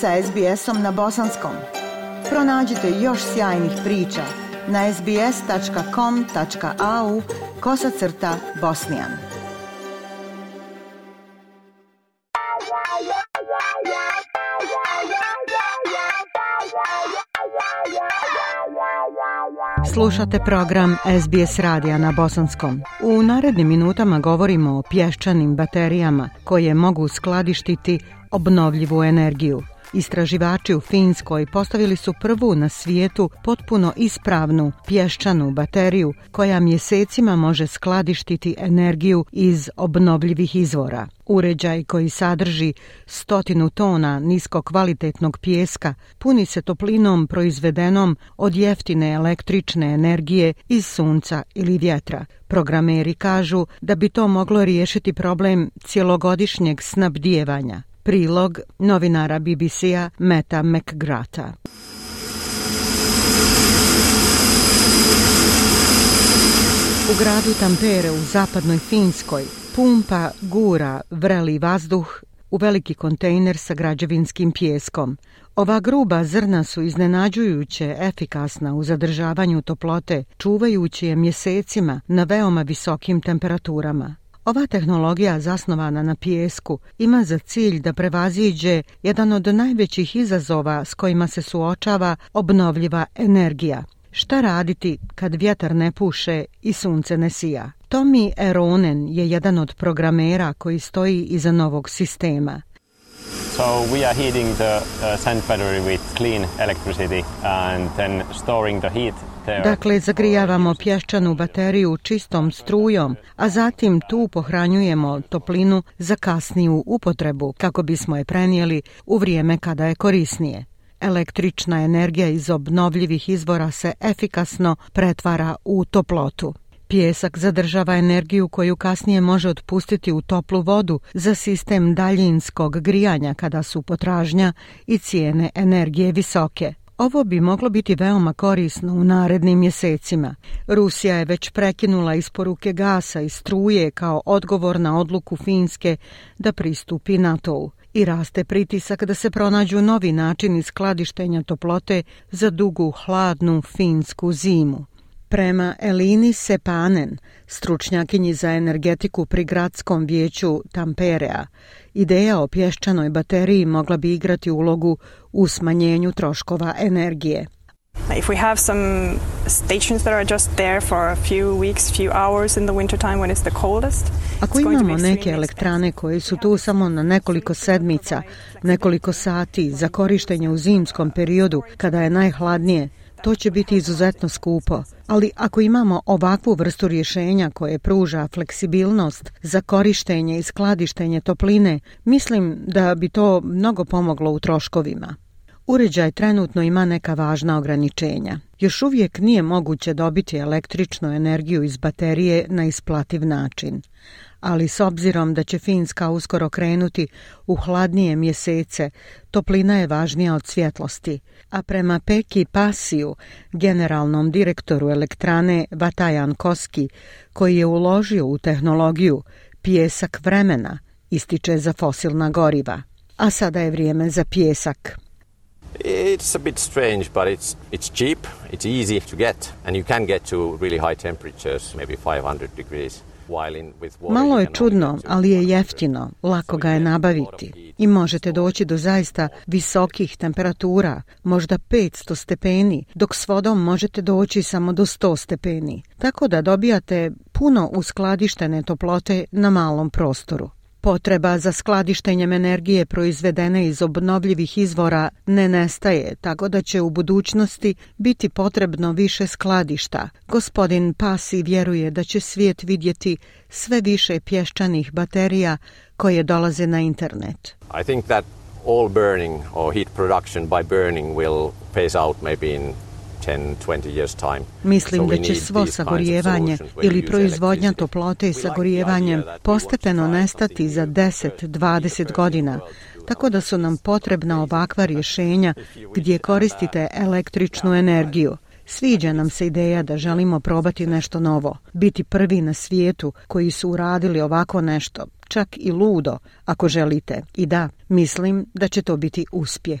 sa SBS-om na bosanskom. Pronađite još sjajnih priča na sbs.com.au kosacrta bosnijan. Slušate program SBS radija na Bosanskom. U narednim minutama govorimo o pješčanim baterijama koje mogu skladištiti obnovljivu energiju – Istraživači u Finskoj postavili su prvu na svijetu potpuno ispravnu pješčanu bateriju koja mjesecima može skladištiti energiju iz obnovljivih izvora. Uređaj koji sadrži stotinu tona niskokvalitetnog pijeska puni se toplinom proizvedenom od jeftine električne energije iz sunca ili vjetra. Programeri kažu da bi to moglo riješiti problem cjelogodišnjeg snabdijevanja. Prilog novinara BBC-a Meta McGrata. U gradu Tampere u zapadnoj Finskoj pumpa gura vreli vazduh u veliki kontejner sa građevinskim pjeskom. Ova gruba zrna su iznenađujuće efikasna u zadržavanju toplote, čuvajući je mjesecima na veoma visokim temperaturama. Ova tehnologija zasnovana na pijesku ima za cilj da prevaziđe jedan od najvećih izazova s kojima se suočava obnovljiva energija. Šta raditi kad vjetar ne puše i sunce ne sija? Tommy Eronen je jedan od programera koji stoji iza novog sistema. So we are heating the uh, sand battery with clean electricity and then storing the heat Dakle, zagrijavamo pješčanu bateriju čistom strujom, a zatim tu pohranjujemo toplinu za kasniju upotrebu kako bismo je prenijeli u vrijeme kada je korisnije. Električna energija iz obnovljivih izvora se efikasno pretvara u toplotu. Pijesak zadržava energiju koju kasnije može otpustiti u toplu vodu za sistem daljinskog grijanja kada su potražnja i cijene energije visoke. Ovo bi moglo biti veoma korisno u narednim mjesecima. Rusija je već prekinula isporuke gasa i struje kao odgovor na odluku Finske da pristupi NATO-u i raste pritisak da se pronađu novi načini skladištenja toplote za dugu hladnu finsku zimu. Prema Elini Sepanen, stručnjakinji za energetiku pri gradskom vijeću Tamperea, ideja o pješčanoj bateriji mogla bi igrati ulogu u smanjenju troškova energije. If we have some stations that are just there for a few weeks, few hours in the winter time when it's the coldest. Ako imamo neke elektrane koje su tu samo na nekoliko sedmica, nekoliko sati za korištenje u zimskom periodu kada je najhladnije, to će biti izuzetno skupo, ali ako imamo ovakvu vrstu rješenja koje pruža fleksibilnost za korištenje i skladištenje topline, mislim da bi to mnogo pomoglo u troškovima. Uređaj trenutno ima neka važna ograničenja. Još uvijek nije moguće dobiti električnu energiju iz baterije na isplativ način, ali s obzirom da će Finska uskoro krenuti u hladnije mjesece, toplina je važnija od svjetlosti. A prema Peki Pasiju, generalnom direktoru elektrane Vatajan Koski, koji je uložio u tehnologiju, pijesak vremena ističe za fosilna goriva. A sada je vrijeme za pijesak. It's a bit strange, but it's it's cheap, it's easy to get, and you can get to really high temperatures, maybe 500 degrees. Malo je čudno, ali je jeftino, lako ga je nabaviti i možete doći do zaista visokih temperatura, možda 500 stepeni, dok s vodom možete doći samo do 100 stepeni, tako da dobijate puno uskladištene toplote na malom prostoru. Potreba za skladištenjem energije proizvedene iz obnovljivih izvora ne nestaje, tako da će u budućnosti biti potrebno više skladišta. Gospodin Pasi vjeruje da će svijet vidjeti sve više pješčanih baterija koje dolaze na internet. I think that all burning or heat production by burning will phase out maybe in Mislim da će svo sagorijevanje ili proizvodnja toplote i sagorijevanjem postepeno nestati za 10-20 godina, tako da su nam potrebna ovakva rješenja gdje koristite električnu energiju. Sviđa nam se ideja da želimo probati nešto novo, biti prvi na svijetu koji su uradili ovako nešto, čak i ludo, ako želite. I da, mislim da će to biti uspjeh.